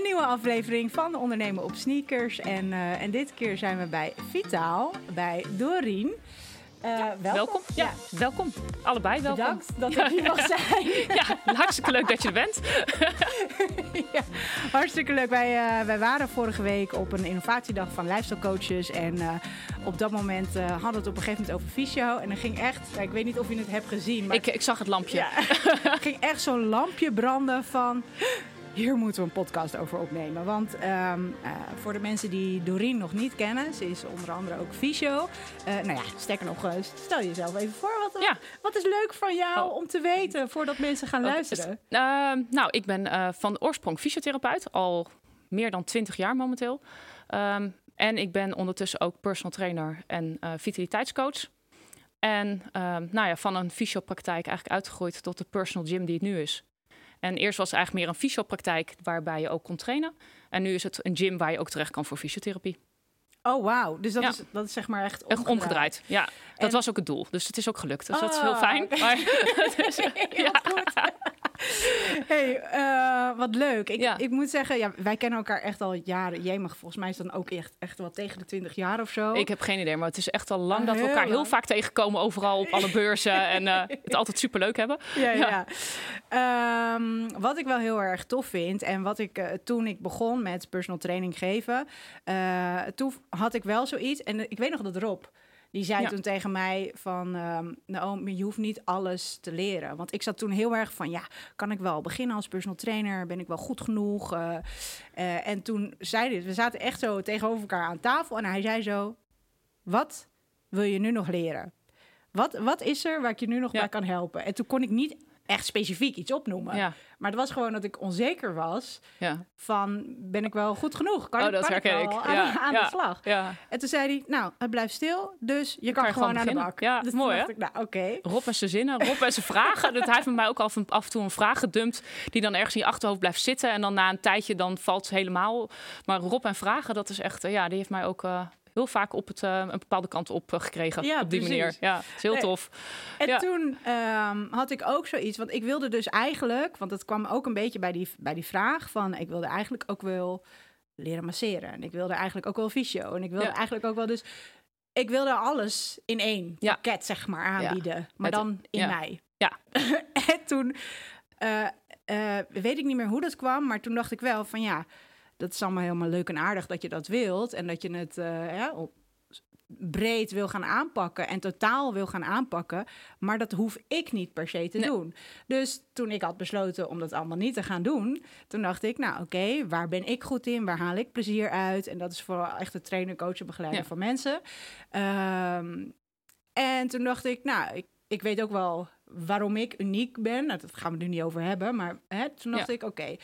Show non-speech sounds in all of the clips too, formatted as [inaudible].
Een nieuwe aflevering van Ondernemen op Sneakers. En, uh, en dit keer zijn we bij Vitaal, bij Dorien. Uh, welkom. welkom. Ja, welkom. Allebei welkom. Bedankt dat ik [laughs] hier mag zijn. ja, hartstikke leuk dat je er bent. [laughs] ja, hartstikke leuk. Wij, uh, wij waren vorige week op een innovatiedag van lifestyle coaches. En uh, op dat moment hadden we het op een gegeven moment over fysio. En er ging echt, ik weet niet of je het hebt gezien. Maar ik, ik zag het lampje. Ja, [laughs] ging echt zo'n lampje branden van hier moeten we een podcast over opnemen. Want um, uh, voor de mensen die Doreen nog niet kennen, ze is onder andere ook fysio. Uh, nou ja, sterker nog, uh, stel jezelf even voor. Wat, ja. wat is leuk van jou oh. om te weten voordat mensen gaan luisteren? Ehm, nou, ik ben van oorsprong fysiotherapeut, al meer dan 20 jaar momenteel. Um, en ik ben ondertussen ook personal trainer en vitaliteitscoach. En nou ja, van een fysiopraktijk eigenlijk uitgegroeid tot de personal gym die het nu is. En eerst was het eigenlijk meer een fysiopraktijk waarbij je ook kon trainen. En nu is het een gym waar je ook terecht kan voor fysiotherapie. Oh, wauw. Dus dat, is, dat is zeg maar echt omgedraaid. omgedraaid. Ja, dat was ook het doel. Dus het is ook gelukt. Dus dat is heel ah, fijn. Maar, dus, [laughs] ja. [laughs] [laughs] hey, uh, wat leuk. Ik, ja. ik moet zeggen, ja, wij kennen elkaar echt al jaren. Jij mag volgens mij is dan ook echt, echt wel tegen de 20 jaar of zo. Ik heb geen idee, maar het is echt al lang dat we elkaar heel vaak tegenkomen overal op alle beurzen [laughs] en uh, het altijd superleuk hebben. Ja, ja. ja. Um, wat ik wel heel erg tof vind en wat ik uh, toen ik begon met personal training geven, toen had ik wel zoiets en ik weet nog dat Rob die zei toen tegen mij van, um, nou, je hoeft niet alles te leren. Want ik zat toen heel erg van, ja, kan ik wel beginnen als personal trainer? Ben ik wel goed genoeg? Uh, uh, en toen zei dit, we zaten echt zo tegenover elkaar aan tafel. En hij zei zo, wat wil je nu nog leren? Wat, wat is er waar ik je nu nog bij kan helpen? En toen kon ik niet echt specifiek iets opnoemen. Ja. Maar het was gewoon dat ik onzeker was ja. van ben ik wel goed genoeg? Kan, oh, dat kan ik aan, ja. aan de slag? En toen zei hij, nou, het blijft stil, dus je kan, gewoon, aan de bak. Ja, dus mooi hè? Nou, oké. Rob en zijn zinnen, Rob en zijn vragen. dat hij heeft met mij ook af en, af en toe een vraag gedumpt die dan ergens in je achterhoofd blijft zitten en dan na een tijdje dan valt het helemaal. Maar Rob en vragen, dat is echt, ja, die heeft mij ook uh, heel vaak op het, uh, een bepaalde kant op uh, gekregen. Ja, op die precies. manier. Ja, is heel tof. En ja. toen um, had ik ook zoiets, want ik wilde dus eigenlijk, want het kwam ook een beetje bij die, bij die vraag van, ik wilde eigenlijk ook wel leren masseren. En ik wilde eigenlijk ook wel fysio. En ik wilde ja. eigenlijk ook wel dus... Ik wilde alles in één ja. pakket, zeg maar, aanbieden. Maar dan in mij. Ja. [laughs] en toen... Uh, weet ik niet meer hoe dat kwam, maar toen dacht ik wel van ja, dat is allemaal helemaal leuk en aardig dat je dat wilt. En dat je het uh, ja, op breed wil gaan aanpakken en totaal wil gaan aanpakken. Maar dat hoef ik niet per se te doen. Dus toen ik had besloten om dat allemaal niet te gaan doen, toen dacht ik, nou oké, okay, waar ben ik goed in? Waar haal ik plezier uit? En dat is vooral echt het trainen, coachen, begeleiden ja. van mensen. Um, en toen dacht ik, nou, ik, ik weet ook wel waarom ik uniek ben. Nou, dat gaan we nu niet over hebben. Maar hè, toen dacht ja. ik, oké, okay,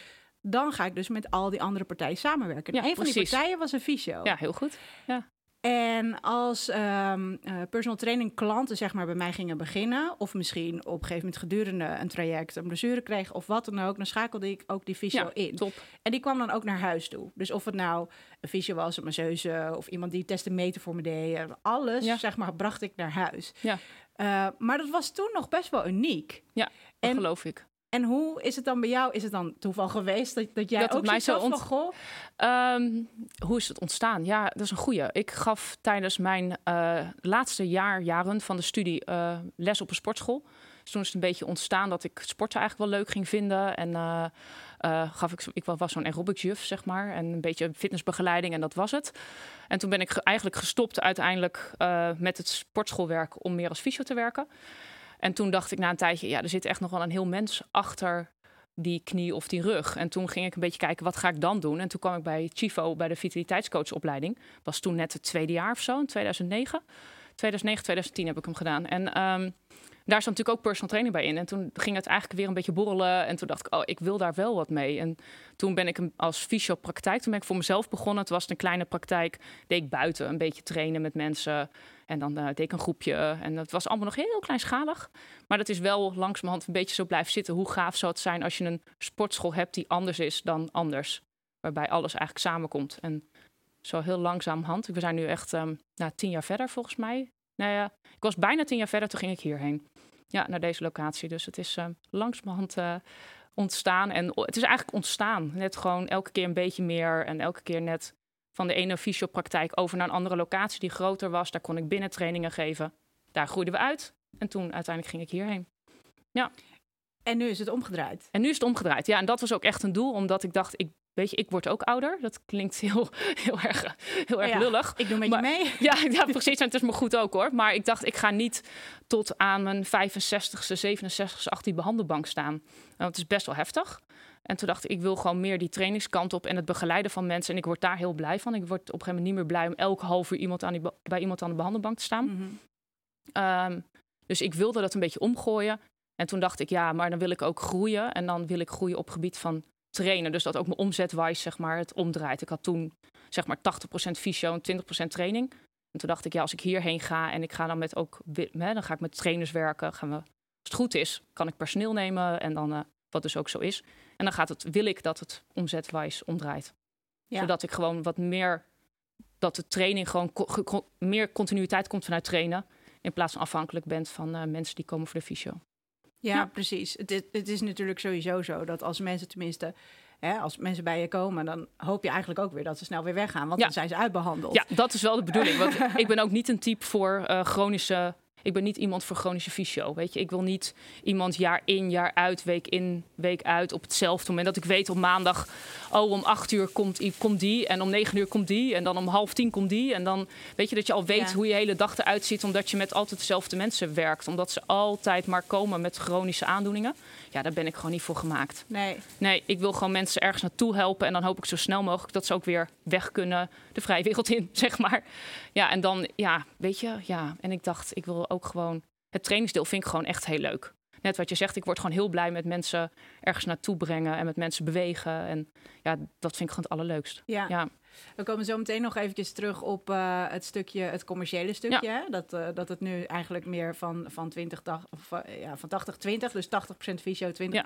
dan ga ik dus met al die andere partijen samenwerken. Ja, een van die partijen was een fysio. Ja, heel goed. Ja. En als um, personal training klanten zeg maar bij mij gingen beginnen, of misschien op een gegeven moment gedurende een traject een blessure kregen of wat dan ook, dan schakelde ik ook die fysio ja, in. Top. En die kwam dan ook naar huis toe. Dus of het nou een fysio was, een masseuse of iemand die testen meten voor me deed, alles ja. zeg maar bracht ik naar huis. Ja. Uh, maar dat was toen nog best wel uniek. Ja, dat en, geloof ik. En hoe is het dan bij jou? Is het dan toeval geweest dat, dat jij dat ook mij zo ont... van, um, hoe is het ontstaan? Ja, dat is een goede. Ik gaf tijdens mijn uh, laatste jaar, jaren van de studie uh, les op een sportschool. Dus toen is het een beetje ontstaan dat ik sporten eigenlijk wel leuk ging vinden. En uh, gaf ik, ik was zo'n aerobics juf, zeg maar. En een beetje fitnessbegeleiding en dat was het. En toen ben ik eigenlijk gestopt uiteindelijk met het sportschoolwerk om meer als fysio te werken. En toen dacht ik na een tijdje, ja, er zit echt nog wel een heel mens achter die knie of die rug. En toen ging ik een beetje kijken, wat ga ik dan doen? En toen kwam ik bij Chivo, bij de vitaliteitscoachopleiding. Was toen net het tweede jaar of zo, in 2009. 2009, 2010 heb ik hem gedaan. En um, daar zat natuurlijk ook personal training bij in. En toen ging het eigenlijk weer een beetje borrelen. En toen dacht ik, oh, ik wil daar wel wat mee. En toen ben ik als fysiopraktijk, toen ben ik voor mezelf begonnen. Het was een kleine praktijk, deed ik buiten een beetje trainen met mensen. En dan uh, deed ik een groepje. En dat was allemaal nog heel kleinschalig. Maar dat is wel langzamerhand een beetje zo blijven zitten. Hoe gaaf zou het zijn als je een sportschool hebt die anders is dan anders. Waarbij alles eigenlijk samenkomt. En zo heel langzamerhand. We zijn nu echt um, tien jaar verder volgens mij. Nou ja, ik was bijna tien jaar verder, toen ging ik hierheen. Ja, naar deze locatie. Dus het is uh, langzamerhand uh, ontstaan. En het is eigenlijk ontstaan. Net gewoon elke keer een beetje meer. En elke keer net van de ene fysiopraktijk over naar een andere locatie die groter was. Daar kon ik binnen trainingen geven. Daar groeiden we uit. En toen uiteindelijk ging ik hierheen. Ja. En nu is het omgedraaid. En nu is het omgedraaid. Ja, en dat was ook echt een doel, omdat ik dacht, ik Weet je, ik word ook ouder. Dat klinkt heel, [laughs] heel erg, heel erg lullig. Ik doe met je mee. [laughs] Ja, ja, precies. En het is me goed ook hoor. Maar ik dacht, ik ga niet tot aan mijn 65ste, 67ste, 18 behandelbank staan. Want het is best wel heftig. En toen dacht ik, ik wil gewoon meer die trainingskant op en het begeleiden van mensen. En ik word daar heel blij van. Ik word op een gegeven moment niet meer blij om elke half uur iemand aan die, bij iemand aan de behandelbank te staan. Mhm. Ehm, dus ik wilde dat een beetje omgooien. En toen dacht ik, ja, maar dan wil ik ook groeien. En dan wil ik groeien op gebied van trainen. Dus dat ook mijn omzetwijs zeg maar, het omdraait. Ik had toen zeg maar 80% fysio en 20% training. En toen dacht ik, ja, als ik hierheen ga en ik ga dan met ook, hè, dan ga ik met trainers werken. Gaan we, als het goed is, kan ik personeel nemen en dan, uh, wat dus ook zo is. En dan gaat het, wil ik dat het omzetwijs omdraait. Zodat ik gewoon wat meer, dat de training gewoon meer continuïteit komt vanuit trainen. In plaats van afhankelijk bent van uh, mensen die komen voor de fysio. Ja, precies. Het is, het is natuurlijk sowieso zo dat als mensen tenminste Hè, als mensen bij je komen, dan hoop je eigenlijk ook weer dat ze snel weer weggaan. Want dan zijn ze uitbehandeld. Ja, dat is wel de bedoeling. Want ik ben ook niet een type voor uh, chronische ik ben niet iemand voor chronische fysio. Weet je, ik wil niet iemand jaar in, jaar uit, week in, week uit op hetzelfde moment. Dat ik weet op maandag, oh, om acht uur komt, komt die. En om negen uur komt die. En dan om half tien komt die. En dan weet je dat je al weet hoe je hele dag eruit ziet. Omdat je met altijd dezelfde mensen werkt. Omdat ze altijd maar komen met chronische aandoeningen. Ja, daar ben ik gewoon niet voor gemaakt. Nee. Nee, ik wil gewoon mensen ergens naartoe helpen. En dan hoop ik zo snel mogelijk dat ze ook weer weg kunnen de vrije wereld in, [laughs] zeg maar. Ja, en dan, ja, weet je, ja. En ik dacht, ik wil ook gewoon... Het trainingsdeel vind ik gewoon echt heel leuk. Net wat je zegt, ik word gewoon heel blij met mensen ergens naartoe brengen en met mensen bewegen. En ja, dat vind ik gewoon het allerleukst. Ja. ja. We komen zo meteen nog eventjes terug op uh, het stukje, het commerciële stukje. Ja. Dat, uh, dat het nu eigenlijk meer van, van, 20, of, uh, ja, van 80-20, dus 80% fysio, 20% ja.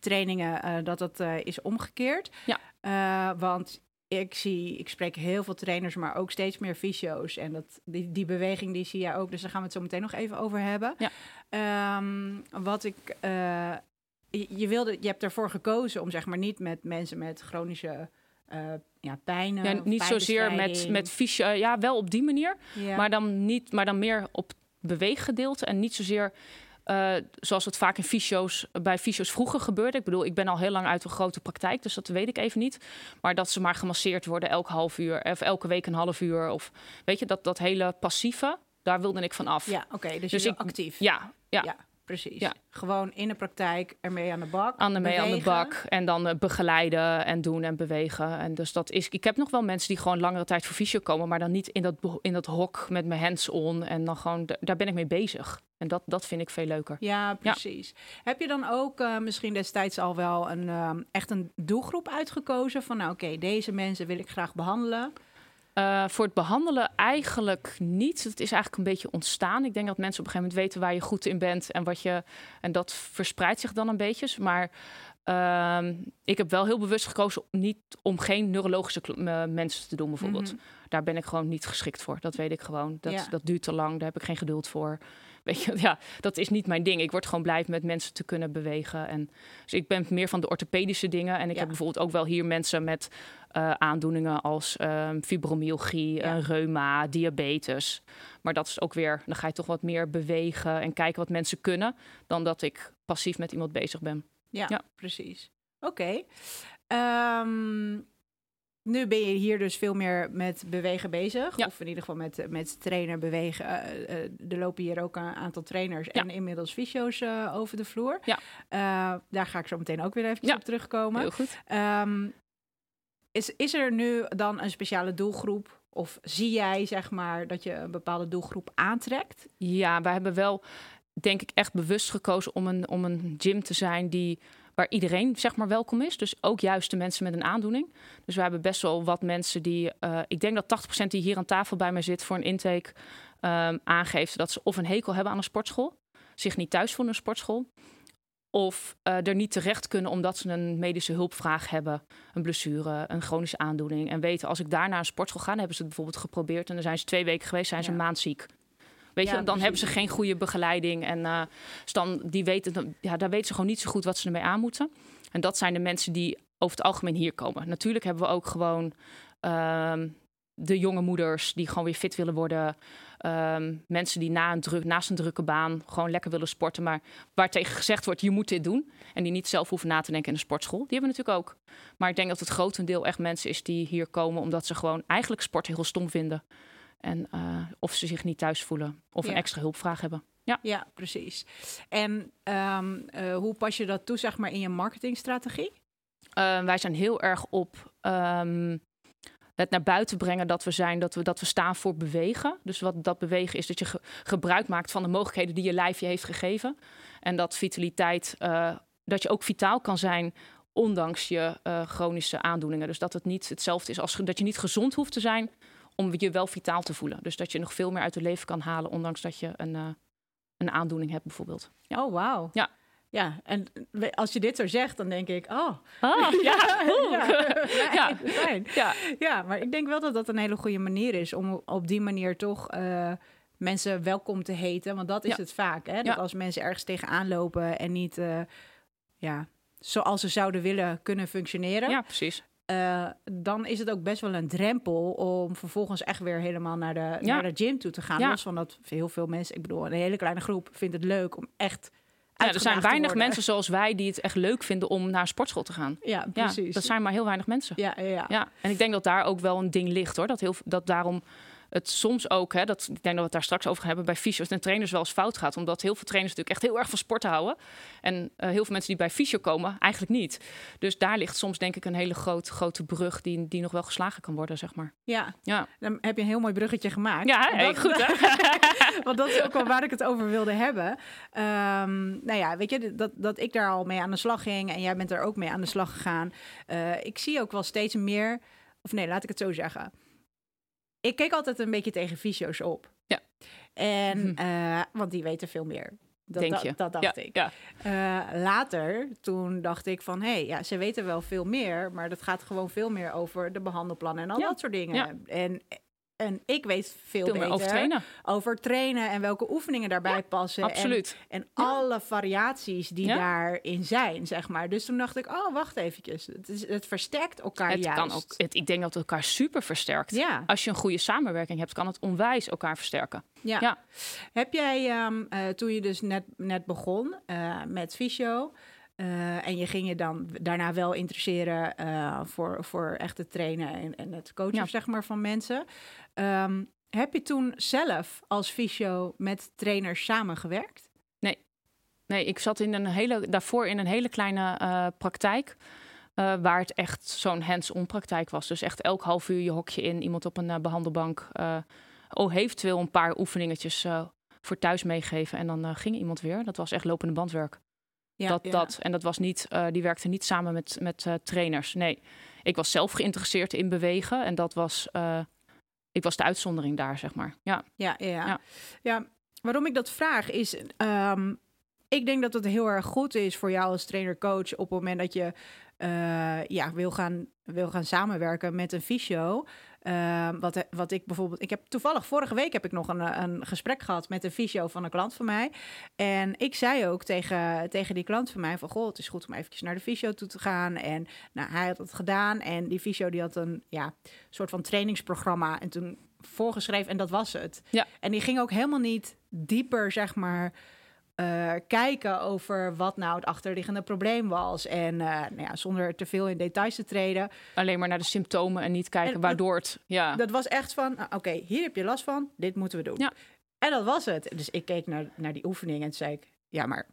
trainingen, dat dat is omgekeerd. Ja. want ik zie, ik spreek heel veel trainers, maar ook steeds meer fysio's. En dat, die, die beweging die zie je ook. Dus daar gaan we het zo meteen nog even over hebben. Ja. Um, wat ik. Uh, je, je, wilde, je hebt ervoor gekozen om zeg maar niet met mensen met chronische uh, ja, pijnen. Ja, niet zozeer met, met fysio. Ja, wel op die manier. Ja. Maar dan niet, maar dan meer op beweeggedeelte. En niet zozeer uh, zoals het vaak in fysio's, bij fysio's vroeger gebeurde. Ik bedoel, ik ben al heel lang uit een grote praktijk, dus dat weet ik even niet. Maar dat ze maar gemasseerd worden elk half uur of elke week een half uur. Of weet je, dat, dat hele passieve, daar wilde ik van af. Ja, oké, dus, dus ik, actief. Ja, ja. ja precies. Ja. Gewoon in de praktijk ermee aan de bak. Aan de mee aan de bak. En dan uh, begeleiden en doen en bewegen. En dus dat is. Ik heb nog wel mensen die gewoon langere tijd voor fysio komen, maar dan niet in dat, in dat hok met mijn hands on. En dan gewoon, daar ben ik mee bezig. En dat, dat vind ik veel leuker. Ja, precies. Heb je dan ook uh, misschien destijds al wel een, uh, echt een doelgroep uitgekozen van, nou oké, deze mensen wil ik graag behandelen? Uh, voor het behandelen eigenlijk niet. Het is eigenlijk een beetje ontstaan. Ik denk dat mensen op een gegeven moment weten waar je goed in bent en wat je. En dat verspreidt zich dan een beetje. Maar uh, ik heb wel heel bewust gekozen niet om geen neurologische mensen te doen, bijvoorbeeld. Mm -hmm. Daar ben ik gewoon niet geschikt voor. Dat weet ik gewoon. Dat, ja. dat duurt te lang. Daar heb ik geen geduld voor. Weet je, [laughs] ja, dat is niet mijn ding. Ik word gewoon blij met mensen te kunnen bewegen. En, dus ik ben meer van de orthopedische dingen. En ik ja. heb bijvoorbeeld ook wel hier mensen met uh, aandoeningen als um, fibromyalgie, ja. uh, reuma, diabetes. Maar dat is ook weer, dan ga je toch wat meer bewegen en kijken wat mensen kunnen, dan dat ik passief met iemand bezig ben. Ja, ja. precies. Oké. Okay. Um, nu ben je hier dus veel meer met bewegen bezig. Ja. Of in ieder geval met, met trainer bewegen. Uh, uh, er lopen hier ook een aantal trainers ja. en inmiddels fysio's uh, over de vloer. Ja. daar ga ik zo meteen ook weer even op terugkomen. Heel goed. Um, is, is er nu dan een speciale doelgroep? Of zie jij, zeg maar, dat je een bepaalde doelgroep aantrekt? Ja, wij hebben wel, denk ik, echt bewust gekozen om een, om een gym te zijn die waar iedereen zeg maar welkom is. Dus ook juist de mensen met een aandoening. Dus we hebben best wel wat mensen die, uh, ik denk dat 80% die hier aan tafel bij mij zit voor een intake um, aangeeft dat ze of een hekel hebben aan een sportschool, zich niet thuis voelen in een sportschool, of uh, er niet terecht kunnen omdat ze een medische hulpvraag hebben, een blessure, een chronische aandoening. En weten, als ik daar naar een sportschool ga, dan hebben ze het bijvoorbeeld geprobeerd en dan zijn ze twee weken geweest, zijn ze ja. een maand ziek. Weet je, Ja, dan precies. hebben ze geen goede begeleiding. En eh, dus dan, die weten, ja, daar weten ze gewoon niet zo goed wat ze ermee aan moeten. En dat zijn de mensen die over het algemeen hier komen. Natuurlijk hebben we ook gewoon ehm, de jonge moeders die gewoon weer fit willen worden. Ehm, mensen die na een druk, naast een drukke baan gewoon lekker willen sporten. Maar waar tegen gezegd wordt, je moet dit doen. En die niet zelf hoeven na te denken in de sportschool. Die hebben we natuurlijk ook. Maar ik denk dat het grotendeel echt mensen is die hier komen... omdat ze gewoon eigenlijk sport heel stom vinden. En eh, of ze zich niet thuis voelen of een Ja. extra hulpvraag hebben. Ja, precies. En ehm, eh, hoe pas je dat toe, zeg maar, in je marketingstrategie? Eh, wij zijn heel erg op ehm, het naar buiten brengen dat we zijn, dat we, dat we staan voor bewegen. Dus wat dat bewegen is dat je ge- gebruik maakt van de mogelijkheden die je lijf je heeft gegeven. En dat vitaliteit, dat je ook vitaal kan zijn ondanks je chronische aandoeningen. Dus dat het niet hetzelfde is als dat je niet gezond hoeft te zijn om je wel vitaal te voelen. Dus dat je nog veel meer uit het leven kan halen, ondanks dat je een, eh, een aandoening hebt bijvoorbeeld. Ja. Oh, wauw. Ja. Ja, en als je dit zo zegt, dan denk ik, oh. Ah, [laughs] ja, [laughs] ja, Ja. fijn, ja. Ja, maar ik denk wel dat dat een hele goede manier is om op die manier toch eh, mensen welkom te heten. Want dat is Ja. het vaak. Hè? Dat als mensen ergens tegenaan lopen en niet eh, ja, zoals ze zouden willen kunnen functioneren. ja, precies. Eh, dan is het ook best wel een drempel om vervolgens echt weer helemaal naar de, Ja. naar de gym toe te gaan. Ja. Los van dat heel veel mensen, ik bedoel, een hele kleine groep vindt het leuk om echt. Ja, er zijn weinig mensen zoals wij die het echt leuk vinden om naar sportschool te gaan. Ja, Ja, precies. dat zijn maar heel weinig mensen. ja, ja, ja. Ja, en ik denk dat daar ook wel een ding ligt hoor. Dat, heel, dat daarom het soms ook, hè, dat, ik denk dat we het daar straks over gaan hebben, bij fysio's en trainers wel eens fout gaat. Omdat heel veel trainers natuurlijk echt heel erg van sport houden. En eh, heel veel mensen die bij fysio komen, eigenlijk niet. Dus daar ligt soms denk ik een hele groot, grote brug die, die nog wel geslagen kan worden, zeg maar. ja. Ja, Dan heb je een heel mooi bruggetje gemaakt. ja hey, dat- goed hè? [laughs] Want dat is ook wel waar ik het over wilde hebben. Ehm, nou ja, weet je, dat, dat ik daar al mee aan de slag ging en jij bent er ook mee aan de slag gegaan. Eh, ik zie ook wel steeds meer, of nee, laat ik het zo zeggen. Ik keek altijd een beetje tegen fysio's op. Ja. En, Mhm. eh, want die weten veel meer. Dat, denk je. dat dacht ja, ik. Ja. Eh, later, toen dacht ik van... hé, hey, ja, ze weten wel veel meer... maar dat gaat gewoon veel meer over de behandelplannen en al Ja. dat soort dingen. En, en ik weet veel, Veel beter meer over trainen. over trainen en welke oefeningen daarbij passen. En, Absoluut. en alle variaties die Ja. daarin zijn, zeg maar. Dus toen dacht ik, oh, wacht eventjes. Het, is, het versterkt elkaar Het juist. kan ook, het, ik denk dat het elkaar super versterkt. Ja, Als je een goede samenwerking hebt, kan het onwijs elkaar versterken. ja. Ja. Heb jij, ehm, eh, toen je dus net, net begon eh, met fysio... eh, en je ging je dan daarna wel interesseren eh, voor, voor echt het trainen en, en het coachen Ja. zeg maar, van mensen. Ehm, heb je toen zelf als fysio met trainers samengewerkt? Nee, ik zat in een hele, daarvoor in een hele kleine eh, praktijk. waar het echt zo'n hands-on praktijk was. Dus echt elk half uur je hokje in, iemand op een eh, behandelbank. eh oh, eventueel een paar oefeningetjes voor thuis meegeven. En dan ging iemand weer. Dat was echt lopende bandwerk. Ja, dat, ja. dat. En dat was niet, eh, die werkte niet samen met, met eh, trainers. Nee, ik was zelf geïnteresseerd in bewegen. En dat was, eh, ik was de uitzondering daar, zeg maar. Ja, Ja, ja, ja. Ja. waarom ik dat vraag is... ehm, ik denk dat het heel erg goed is voor jou als trainer-coach... op het moment dat je ja, wil, gaan, wil gaan samenwerken met een fysio... Ehm, wat, wat ik bijvoorbeeld... Ik heb toevallig vorige week heb ik nog een, een gesprek gehad met een fysio van een klant van mij. En ik zei ook tegen, tegen die klant van mij van... Goh, het is goed om eventjes naar de fysio toe te gaan. En nou, hij had het gedaan. En die fysio die had een ja, soort van trainingsprogramma. En toen voorgeschreven en dat was het. Ja. En die ging ook helemaal niet dieper, zeg maar... eh, kijken over wat nou het achterliggende probleem was. En eh, nou ja, zonder te veel in details te treden. alleen maar naar de symptomen en niet kijken En- waardoor het... Ja, Dat was echt van, nou, oké, hier heb je last van, dit moeten we doen. Ja. En dat was het. Dus ik keek naar, naar die oefening en zei ik, ja, maar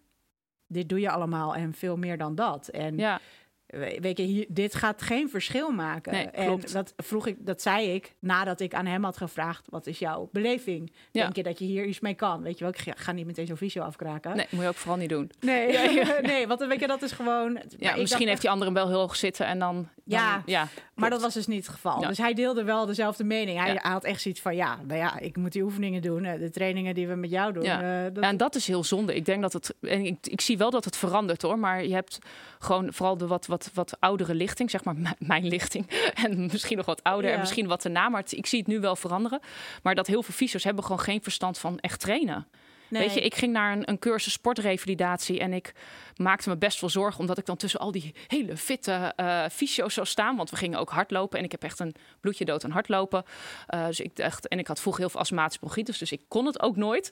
dit doe je allemaal en veel meer dan dat. En ja. We- weet je, hier, dit gaat geen verschil maken. Nee, en klopt. dat vroeg ik, dat zei ik nadat ik aan hem had gevraagd, wat is jouw beleving? Ja. Denk je dat je hier iets mee kan? Weet je wel, ik ga, niet meteen zo'n visio afkraken. Nee, moet je ook vooral niet doen. Nee, [laughs] nee, want weet je, dat is gewoon. Ja, misschien dacht heeft die andere hem wel heel hoog zitten en dan- Ja, ja Maar dat was dus niet het geval. Ja. Dus hij deelde wel dezelfde mening. Hij Ja. had echt zoiets van, ja, nou ja, ik moet die oefeningen doen. eh, De trainingen die we met jou doen. Ja. eh, dat, Ja, en dat is heel zonde. Ik denk dat het. En ik, ik zie wel dat het verandert hoor. Maar je hebt gewoon vooral de wat, wat, wat oudere lichting, zeg maar [laughs] mijn lichting. [laughs] En misschien nog wat ouder en misschien wat erna. Maar het- ik zie het nu wel veranderen. Maar dat heel veel fysio's hebben gewoon geen verstand van echt trainen. nee. Weet je, ik ging naar een, een cursus sportrevalidatie en ik maakte me best wel zorgen omdat ik dan tussen al die hele fitte eh fysio's zou staan. Want we gingen ook hardlopen en ik heb echt een bloedje dood aan hardlopen. Eh, dus ik dacht, en ik had vroeger heel veel astmatische bronchitis, dus ik kon het ook nooit.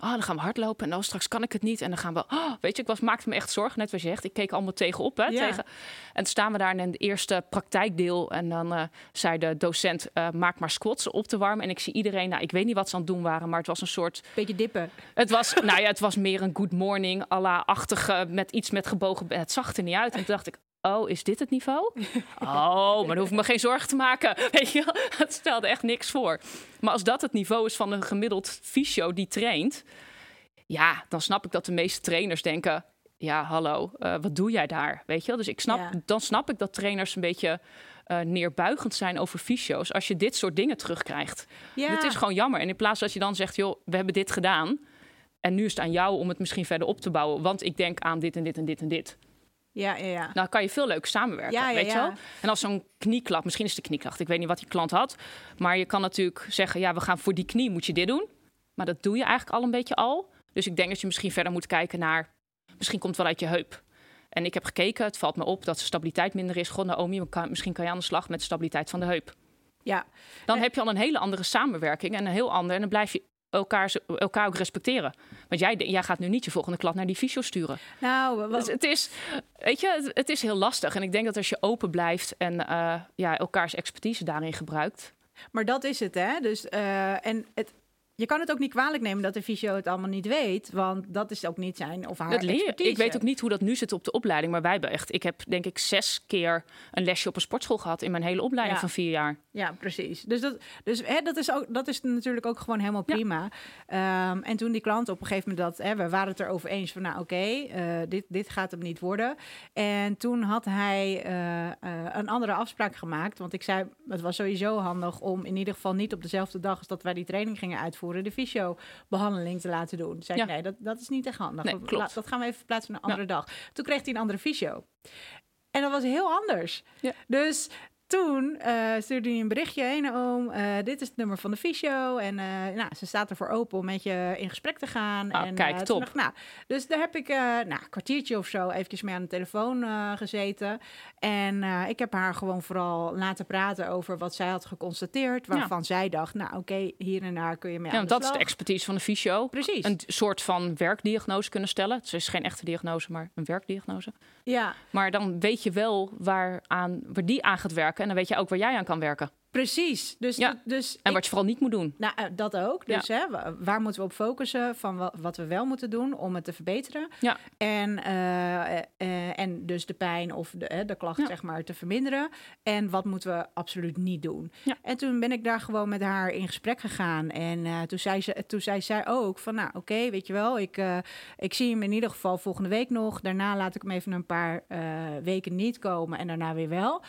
Oh, dan gaan we hardlopen en dan straks kan ik het niet. En dan gaan we, oh, weet je, ik was, maakte me echt zorgen. Net wat je zegt, ik keek allemaal tegenop. Hè, Ja. tegen. En staan we daar in het eerste praktijkdeel. En dan eh, zei de docent, maak maar squats op te warmen. En ik zie iedereen, nou, ik weet niet wat ze aan het doen waren, maar het was een soort Beetje dippen. het was, nou ja, het was meer een good morning, à la achtige, met iets met gebogen. Het zag er niet uit. En toen dacht ik, oh, is dit het niveau? [laughs] Oh, maar dan hoef ik me geen zorgen te maken. [laughs] Weet je, wel? [laughs] het stelde echt niks voor. Maar als dat het niveau is van een gemiddeld fysio die traint, ja, dan snap ik dat de meeste trainers denken. Ja, hallo, eh, wat doe jij daar? Weet je wel? Dus ik snap, Ja. dan snap ik dat trainers een beetje eh, neerbuigend zijn over fysio's. Als je dit soort dingen terugkrijgt. Ja. Het is gewoon jammer. En in plaats dat je dan zegt, joh, we hebben dit gedaan. En nu is het aan jou om het misschien verder op te bouwen. Want ik denk aan dit en dit en dit en dit. ja, ja, ja. Nou kan je veel leuker samenwerken, Ja, ja, weet je wel? En als zo'n knieklap, misschien is het de knieklacht. Ik weet niet wat die klant had. Maar je kan natuurlijk zeggen, ja, we gaan voor die knie moet je dit doen. Maar dat doe je eigenlijk al een beetje al. Dus ik denk dat je misschien verder moet kijken naar... Misschien komt het wel uit je heup. En ik heb gekeken, het valt me op dat de stabiliteit minder is. Goh, Naomi, misschien kan je aan de slag met de stabiliteit van de heup. ja. Dan Eh. heb je al een hele andere samenwerking en een heel ander. En dan blijf je elkaar, elkaar ook respecteren. Want jij, jij gaat nu niet je volgende klant naar die fysio sturen. Nou, Dus het is, weet je, het, het is heel lastig. En ik denk dat als je open blijft en eh, ja, elkaars expertise daarin gebruikt. maar dat is het, hè. Dus, eh, en het, je kan het ook niet kwalijk nemen dat de fysio het allemaal niet weet. Want dat is ook niet zijn of haar Dat leer expertise. Ik weet ook niet hoe dat nu zit op de opleiding. Maar wij hebben echt, ik heb denk ik zes keer een lesje op een sportschool gehad in mijn hele opleiding Ja. van vier jaar. Ja, precies. Dus dat, dus, hè, dat, is ook, dat is natuurlijk ook gewoon helemaal Ja. prima. Ehm, en toen die klant op een gegeven moment dat... Hè, we waren het erover eens van, nou oké, eh, dit, dit gaat hem niet worden. En toen had hij eh, eh, een andere afspraak gemaakt. Want ik zei, het was sowieso handig om in ieder geval niet op dezelfde dag... als dat wij die training gingen uitvoeren, de fysio-behandeling te laten doen. Zei ik, Ja. nee, dat, dat is niet echt handig. Nee, klopt. Dat gaan we even verplaatsen naar een andere dag. Toen kreeg hij een andere fysio. En dat was heel anders. Ja. Dus toen eh, stuurde hij een berichtje heen, oom. eh, dit is het nummer van de fysio. En eh, nou, ze staat ervoor open om met je in gesprek te gaan. Ah, en, kijk, top. dacht nou, dus daar heb ik nou, een kwartiertje of zo eventjes mee aan de telefoon gezeten. En ik heb haar gewoon vooral laten praten over wat zij had geconstateerd. Waarvan zij dacht, nou oké, hier en daar kun je mee Ja, want dat is de expertise van de fysio. Precies. Een soort van werkdiagnose kunnen stellen. Het is geen echte diagnose, maar een werkdiagnose. Ja, Maar dan weet je wel waar, aan, waar die aan gaat werken. En dan weet je ook waar jij aan kan werken. precies. Dus, Ja. dus En ik- wat je vooral niet moet doen. Nou, eh, dat ook. Dus hè, wa- waar moeten we op focussen van wa- wat we wel moeten doen om het te verbeteren? Ja. En, eh, eh, en dus de pijn of de, de klacht Ja. zeg maar te verminderen. En wat moeten we absoluut niet doen? Ja. En toen ben ik daar gewoon met haar in gesprek gegaan. En toen, zei ze, toen zei zij ook van, nou oké, weet je wel, ik, ik zie hem in ieder geval volgende week nog. Daarna laat ik hem even een paar weken niet komen en daarna weer wel.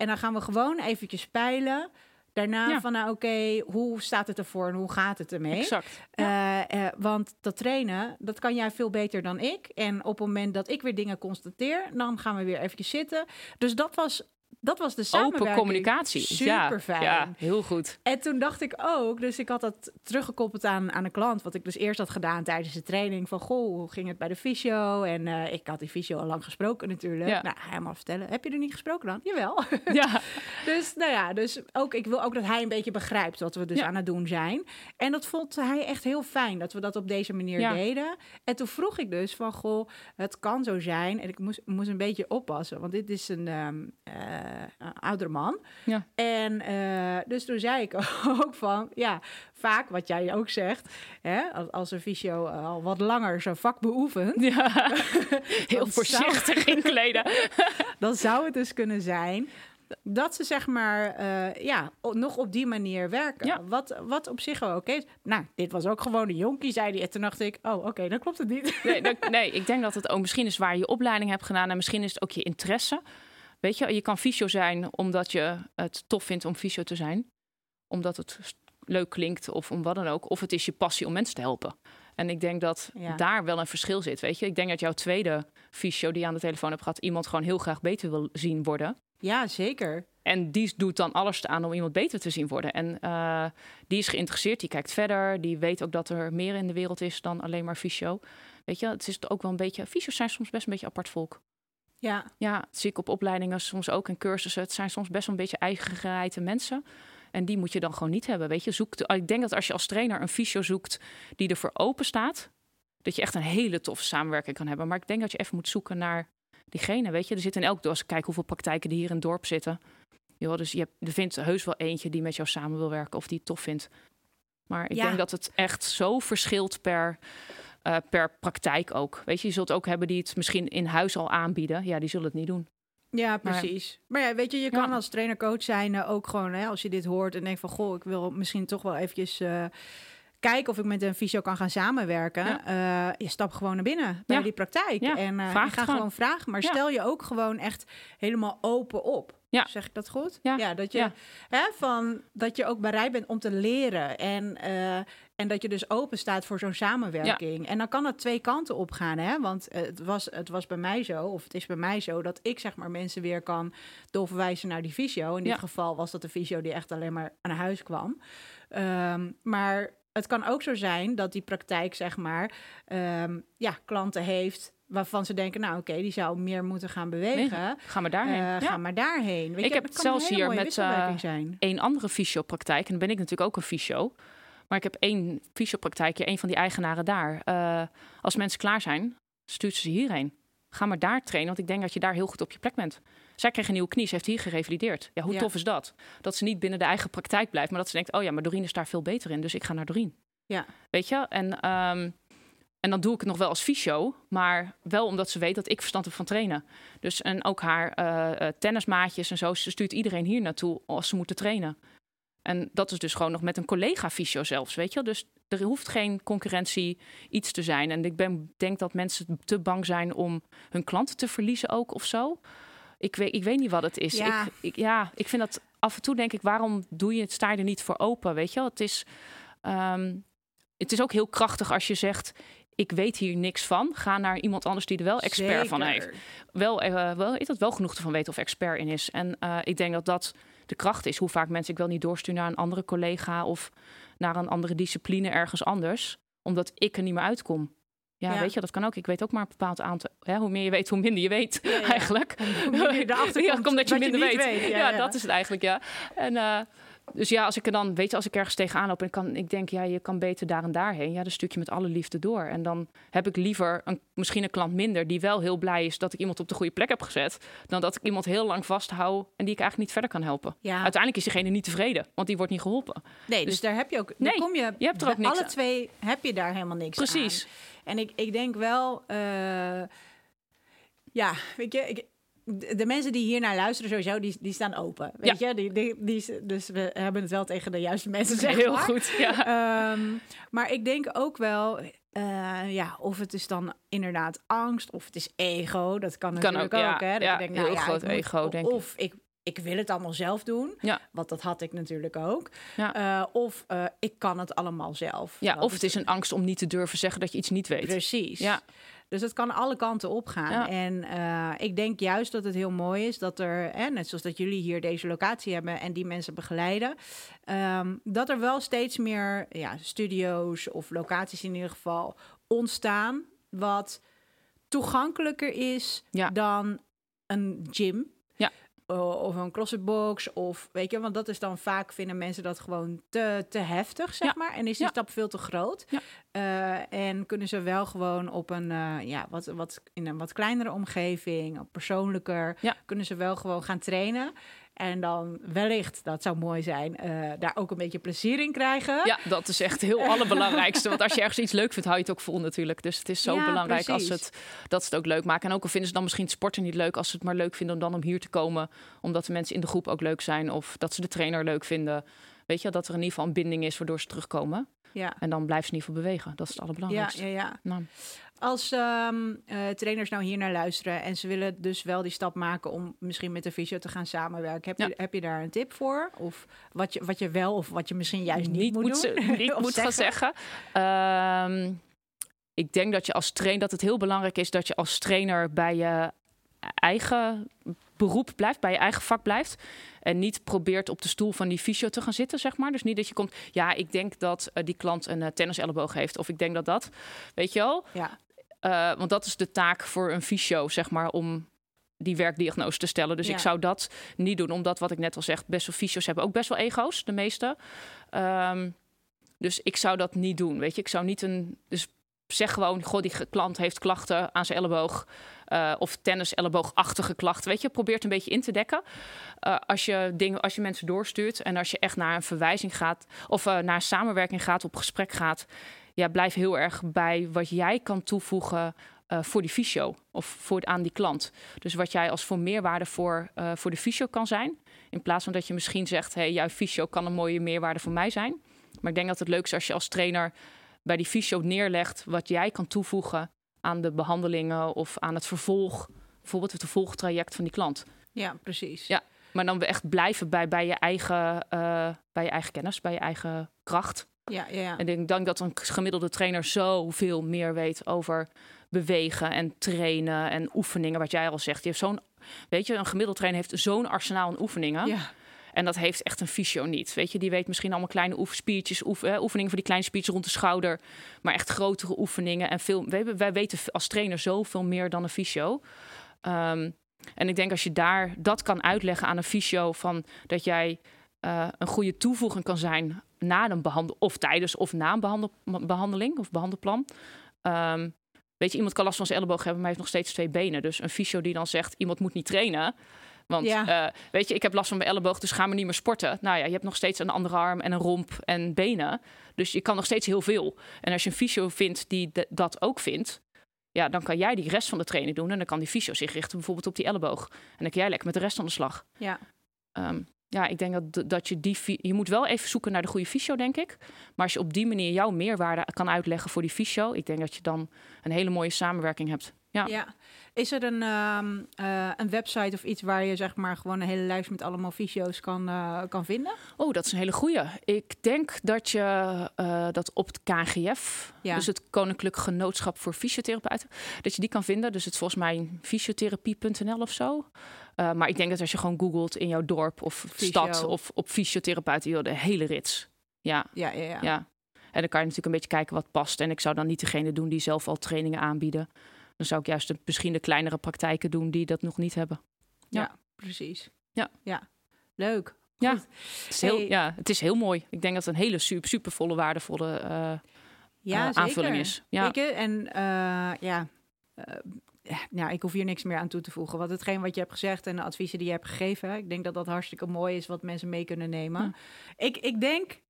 En dan gaan we gewoon eventjes peilen. Daarna Ja. van, nou oké, hoe staat het ervoor en hoe gaat het ermee? Exact. Eh, eh, want dat trainen, dat kan jij veel beter dan ik. En op het moment dat ik weer dingen constateer, dan gaan we weer eventjes zitten. Dus dat was, dat was de samenwerking. Open communicatie. Super fijn. Ja, heel goed. En toen dacht ik ook, dus ik had dat teruggekoppeld aan, aan een klant, wat ik dus eerst had gedaan tijdens de training. Van goh, hoe ging het bij de fysio? En eh, ik had die fysio al lang gesproken natuurlijk. Ja. Nou, helemaal vertellen. Heb je er niet gesproken dan? Jawel. [laughs] Ja, [laughs] Dus nou ja, dus ook, ik wil ook dat hij een beetje begrijpt wat we dus Ja. aan het doen zijn. En dat vond hij echt heel fijn dat we dat op deze manier deden. En toen vroeg ik dus van, goh, het kan zo zijn. En ik moest, moest een beetje oppassen, want dit is een, ehm, eh, een oudere man. Ja. En eh, dus toen zei ik [laughs] ook van, ja, vaak wat jij ook zegt, hè, als, als een fysio eh, al wat langer zijn vak beoefent, ja. [laughs] heel voorzichtig inkleden. [laughs] dan zou het dus kunnen zijn dat ze zeg maar eh, ja, nog op die manier werken. Ja. Wat, wat op zich wel oké is. Nou, dit was ook gewoon een jonkie, zei hij. En toen dacht ik, oh oké, dan klopt het niet. Nee, dat- nee, ik denk dat het ook misschien is waar je je opleiding hebt gedaan en misschien is het ook je interesse. Weet je, je kan fysio zijn omdat je het tof vindt om fysio te zijn. Omdat het leuk klinkt of om wat dan ook. Of het is je passie om mensen te helpen. En ik denk dat Ja. daar wel een verschil zit. Weet je, ik denk dat jouw tweede fysio die je aan de telefoon hebt gehad, iemand gewoon heel graag beter wil zien worden. Ja, zeker. En die doet dan alles aan om iemand beter te zien worden. En eh, die is geïnteresseerd, die kijkt verder. Die weet ook dat er meer in de wereld is dan alleen maar fysio. Weet je, het is ook wel een beetje... Fysio's zijn soms best een beetje apart volk. Ja, Ja, dat zie ik op opleidingen, soms ook in cursussen. Het zijn soms best wel een beetje eigen gereide mensen. En die moet je dan gewoon niet hebben. Weet je, zoek ik denk dat als je als trainer een fysio zoekt die ervoor open staat, dat je echt een hele toffe samenwerking kan hebben. Maar ik denk dat je even moet zoeken naar diegene. Weet je, er zit in elk dorp. Kijk hoeveel praktijken die hier in het dorp zitten. Joh, dus je hebt, er vindt heus wel eentje die met jou samen wil werken of die het tof vindt. Maar ik Ja. denk dat het echt zo verschilt per, eh, per praktijk ook. Weet je, je zult ook hebben die het misschien in huis al aanbieden. Ja, die zullen het niet doen. ja precies. Maar, ja, weet je, je kan Ja. als trainer-coach zijn eh, ook gewoon, hè, als je dit hoort en denkt van, goh, ik wil misschien toch wel eventjes eh, kijken of ik met een fysio kan gaan samenwerken. Ja. Je stapt gewoon naar binnen bij die praktijk Ja, en gaat gewoon. gewoon vragen. Maar stel je ook gewoon echt helemaal open op. Ja. Zeg ik dat goed? Ja. dat je, Ja. Hè, van, dat je ook bereid bent om te leren en, en dat je dus open staat voor zo'n samenwerking. En dan kan het twee kanten op gaan, hè? Want het was, het was bij mij zo, of het is bij mij zo, dat ik zeg maar mensen weer kan doorverwijzen naar die fysio. In dit Ja. geval was dat de fysio die echt alleen maar aan huis kwam. Ehm, maar het kan ook zo zijn dat die praktijk, zeg maar, ehm, ja, klanten heeft waarvan ze denken, nou oké, die zou meer moeten gaan bewegen. Ga maar daarheen. Eh, ja. Ga maar daarheen. Weet Ik je, heb het een zelfs hier met, eh. Eén andere fysiopraktijk. En dan ben ik natuurlijk ook een fysio. Maar ik heb één fysiopraktijkje, één van die eigenaren daar. Eh, als mensen klaar zijn, stuurt ze ze hierheen. Ga maar daar trainen, want ik denk dat je daar heel goed op je plek bent. Zij kreeg een nieuwe knie, ze heeft hier gerevalideerd. Ja, hoe Ja. tof is dat? Dat ze niet binnen de eigen praktijk blijft, maar dat ze denkt... oh ja, maar Doreen is daar veel beter in, dus ik ga naar Doreen. Ja. Weet je? En, ehm, en dan doe ik het nog wel als fysio, maar wel omdat ze weet dat ik verstand heb van trainen. Dus en ook haar eh, eh, tennismaatjes en zo, ze stuurt iedereen hier naartoe als ze moeten trainen. En dat is dus gewoon nog met een collega fysio zelfs, weet je wel. Dus er hoeft geen concurrentie iets te zijn. En ik ben, denk dat mensen te bang zijn om hun klanten te verliezen ook of zo. Ik weet, ik weet niet wat het is. Ja. Ik, ik, ja, ik vind dat af en toe denk ik, waarom doe je het, sta je er niet voor open, weet je wel? Het is, ehm, het is ook heel krachtig als je zegt, ik weet hier niks van. Ga naar iemand anders die er wel expert van heeft wel, eh, wel, is dat wel genoeg ervan weten of expert in is. En eh, ik denk dat dat de kracht is. Hoe vaak mensen ik wel niet doorstuur naar een andere collega of naar een andere discipline ergens anders, omdat ik er niet meer uitkom. Ja, Ja. weet je, dat kan ook. Ik weet ook maar een bepaald aantal. Hè, hoe meer je weet, hoe minder je weet, Ja, ja. eigenlijk. Hoe meer je erachter [laughs] ja, komt dat je minder weet. weet. Ja. dat is het eigenlijk, ja. En eh, dus ja, als ik er dan, weet je, als ik ergens tegenaan loop en ik kan, ik denk, ja, je kan beter daar en daarheen. Ja, dan stuur je met alle liefde door. En dan heb ik liever een, misschien een klant minder die wel heel blij is dat ik iemand op de goede plek heb gezet, dan dat ik iemand heel lang vasthoud en die ik eigenlijk niet verder kan helpen. Ja. Uiteindelijk is diegene niet tevreden, want die wordt niet geholpen. Nee, dus, Dus- daar heb je ook. daar Nee, kom je, je hebt er ook niks Alle aan. twee heb je daar helemaal niks Precies. aan. En ik, ik denk wel, eh, ja, weet je, ik, de, mensen die hier naar luisteren sowieso, die, die staan open. Weet je, die, die, die, dus we hebben het wel tegen de juiste mensen [laughs] zeg heel maar. goed. Ja. Ehm, maar ik denk ook wel, eh, ja, of het is dan inderdaad angst of het is ego. Dat kan Kan natuurlijk ook, ook. ja. hè? Dat Ja, je denkt, heel nou, ja, groot ik moet- ego, denk ik. Of ik, ik wil het allemaal zelf doen. Ja. Want dat had ik natuurlijk ook. Ja. Eh, of eh, ik kan het allemaal zelf. ja, Dat of het is een angst om niet te durven zeggen dat je iets niet weet. Precies. Ja. Dus het kan alle kanten op gaan. Ja. En eh, ik denk juist dat het heel mooi is dat er, hè, net zoals dat jullie hier deze locatie hebben en die mensen begeleiden, ehm, dat er wel steeds meer ja, studio's of locaties in ieder geval ontstaan, wat toegankelijker is Ja. dan een gym. O- Of een CrossFit-box, of weet je, want dat is dan vaak vinden mensen dat gewoon te, te heftig, zeg Ja. maar. En is die Ja. stap veel te groot. Ja. Eh, en kunnen ze wel gewoon op een, eh, ja, wat, wat, in een wat kleinere omgeving, persoonlijker, Ja. kunnen ze wel gewoon gaan trainen. En dan wellicht, dat zou mooi zijn, eh, daar ook een beetje plezier in krijgen. Ja, dat is echt heel [laughs] allerbelangrijkste. Want als je ergens iets leuk vindt, hou je het ook vol natuurlijk. Dus het is zo Ja, belangrijk als het, dat ze het ook leuk maken. En ook al vinden ze dan misschien het sporten niet leuk, als ze het maar leuk vinden om dan om hier te komen. Omdat de mensen in de groep ook leuk zijn. Of dat ze de trainer leuk vinden. Weet je, dat er in ieder geval een binding is waardoor ze terugkomen. Ja. En dan blijf ze in ieder geval bewegen. Dat is het Ja, allerbelangrijkste. ja, ja. Nou. Als ehm, eh, trainers nou hier naar luisteren en ze willen dus wel die stap maken om misschien met de fysio te gaan samenwerken, heb, Ja. je, heb je daar een tip voor? Of wat je, wat je wel of wat je misschien juist niet, moet, ze- doen? niet [laughs] Of moet gaan zeggen. Ehm, ik denk dat je als trainer dat het heel belangrijk is dat je als trainer bij je eigen beroep blijft, bij je eigen vak blijft. En niet probeert op de stoel van die fysio te gaan zitten, zeg maar. Dus niet dat je komt, ja, ik denk dat eh, die klant een uh, tenniselleboog heeft. Of ik denk dat dat, weet je wel. Ja, Uh, want dat is de taak voor een fysio, zeg maar, om die werkdiagnose te stellen. Dus Ja. ik zou dat niet doen, omdat wat ik net al zeg, best wel fysio's hebben ook best wel ego's, de meeste. Ehm, dus ik zou dat niet doen, weet je. Ik zou niet een... Dus zeg gewoon, goh, die klant heeft klachten aan zijn elleboog. Uh, of tennis-elleboogachtige klachten. Weet je, probeer het een beetje in te dekken. Uh, als, je dingen, als je mensen doorstuurt en als je echt naar een verwijzing gaat... of uh, naar een samenwerking gaat, op gesprek gaat... ja, blijf heel erg bij wat jij kan toevoegen uh, voor die fysio of voor, aan die klant. Dus wat jij als voor meerwaarde voor, uh, voor de fysio kan zijn. In plaats van dat je misschien zegt, hey, jouw fysio kan een mooie meerwaarde voor mij zijn. Maar ik denk dat het leuk is als je als trainer bij die fysio neerlegt wat jij kan toevoegen aan de behandelingen of aan het vervolg. Bijvoorbeeld het vervolgtraject van die klant. Ja, precies. Ja, maar dan echt blijven bij, bij, je, eigen, uh, bij je eigen kennis, bij je eigen kracht. Ja, ja, ja. En ik denk dat een gemiddelde trainer zoveel meer weet over bewegen en trainen en oefeningen. Wat jij al zegt. Je heeft zo'n, weet je, een gemiddelde trainer heeft zo'n arsenaal aan oefeningen. Ja. En dat heeft echt een fysio niet. Weet je, die weet misschien allemaal kleine oef, eh, oefeningen voor die kleine spiertjes rond de schouder. Maar echt grotere oefeningen en veel. Wij, wij weten als trainer zoveel meer dan een fysio. Um, en ik denk als je daar dat kan uitleggen aan een fysio van dat jij uh, een goede toevoeging kan zijn na een behandel of tijdens of na een behandel, behandeling of behandelplan. Um, weet je, iemand kan last van zijn elleboog hebben, maar heeft nog steeds twee benen. Dus een fysio die dan zegt iemand moet niet trainen. Want Ja. uh, weet je, ik heb last van mijn elleboog, dus ga maar niet meer sporten. Nou ja, je hebt nog steeds een andere arm en een romp en benen. Dus je kan nog steeds heel veel. En als je een fysio vindt die dat ook vindt, ja, dan kan jij die rest van de training doen. En dan kan die fysio zich richten bijvoorbeeld op die elleboog. En dan kan jij lekker met de rest aan de slag. Ja. Um, ja, ik denk dat, dat je die... Je moet wel even zoeken naar de goede fysio, denk ik. Maar als je op die manier jouw meerwaarde kan uitleggen voor die fysio... ik denk dat je dan een hele mooie samenwerking hebt. Ja. Ja. Is er een, ehm, eh, een website of iets waar je zeg maar gewoon een hele lijst met allemaal fysio's kan, eh, kan vinden? Oh, dat is een hele goeie. Ik denk dat je eh, dat op het KGF, Ja. dus het Koninklijk Genootschap voor Fysiotherapeuten, dat je die kan vinden. Dus het is volgens mij fysiotherapie.nl of zo. Eh, maar ik denk dat als je gewoon googelt in jouw dorp of Fysio. stad of op fysiotherapeuten, joh, de hele rits. Ja, Ja, ja, ja. ja. En dan kan je natuurlijk een beetje kijken wat past. En ik zou dan niet degene doen die zelf al trainingen aanbieden. Dan zou ik juist de, misschien de kleinere praktijken doen die dat nog niet hebben. Ja. precies. Ja. ja. Leuk. Ja. Het is, heel, Hey. ja, het is heel mooi. Ik denk dat het een hele super, supervolle, waardevolle eh, Ja, eh, zeker. aanvulling is. Ja. Je? En ja, ja, ik hoef hier niks meer aan toe te voegen. Want hetgeen wat je hebt gezegd en de adviezen die je hebt gegeven, ik denk dat dat hartstikke mooi is wat mensen mee kunnen nemen. Ik, ik denk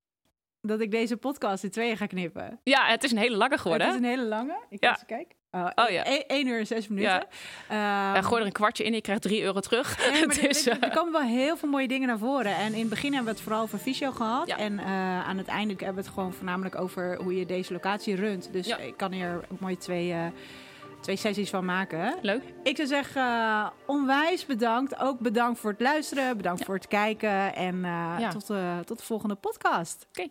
dat ik deze podcast in tweeën ga knippen. ja, het is een hele lange geworden. Het is een hele lange. Ik Ja. eens kijken. Oh, Oh, ja. 1 uur en 6 minuten. Ja. Ja, gooi er een kwartje in, je krijgt 3 euro terug. Nee, maar [laughs] Het er, is, er- eh, komen wel heel veel mooie dingen naar voren. En in het begin hebben we het vooral over fysio gehad. Ja. En eh, aan het einde hebben we het gewoon voornamelijk over hoe je deze locatie runt. Dus ik kan hier mooi twee, twee sessies van maken. Leuk. Ik zou zeggen, eh, onwijs bedankt. Ook bedankt voor het luisteren, bedankt Ja. voor het kijken. En eh, Ja. tot, eh, tot de volgende podcast. Oké.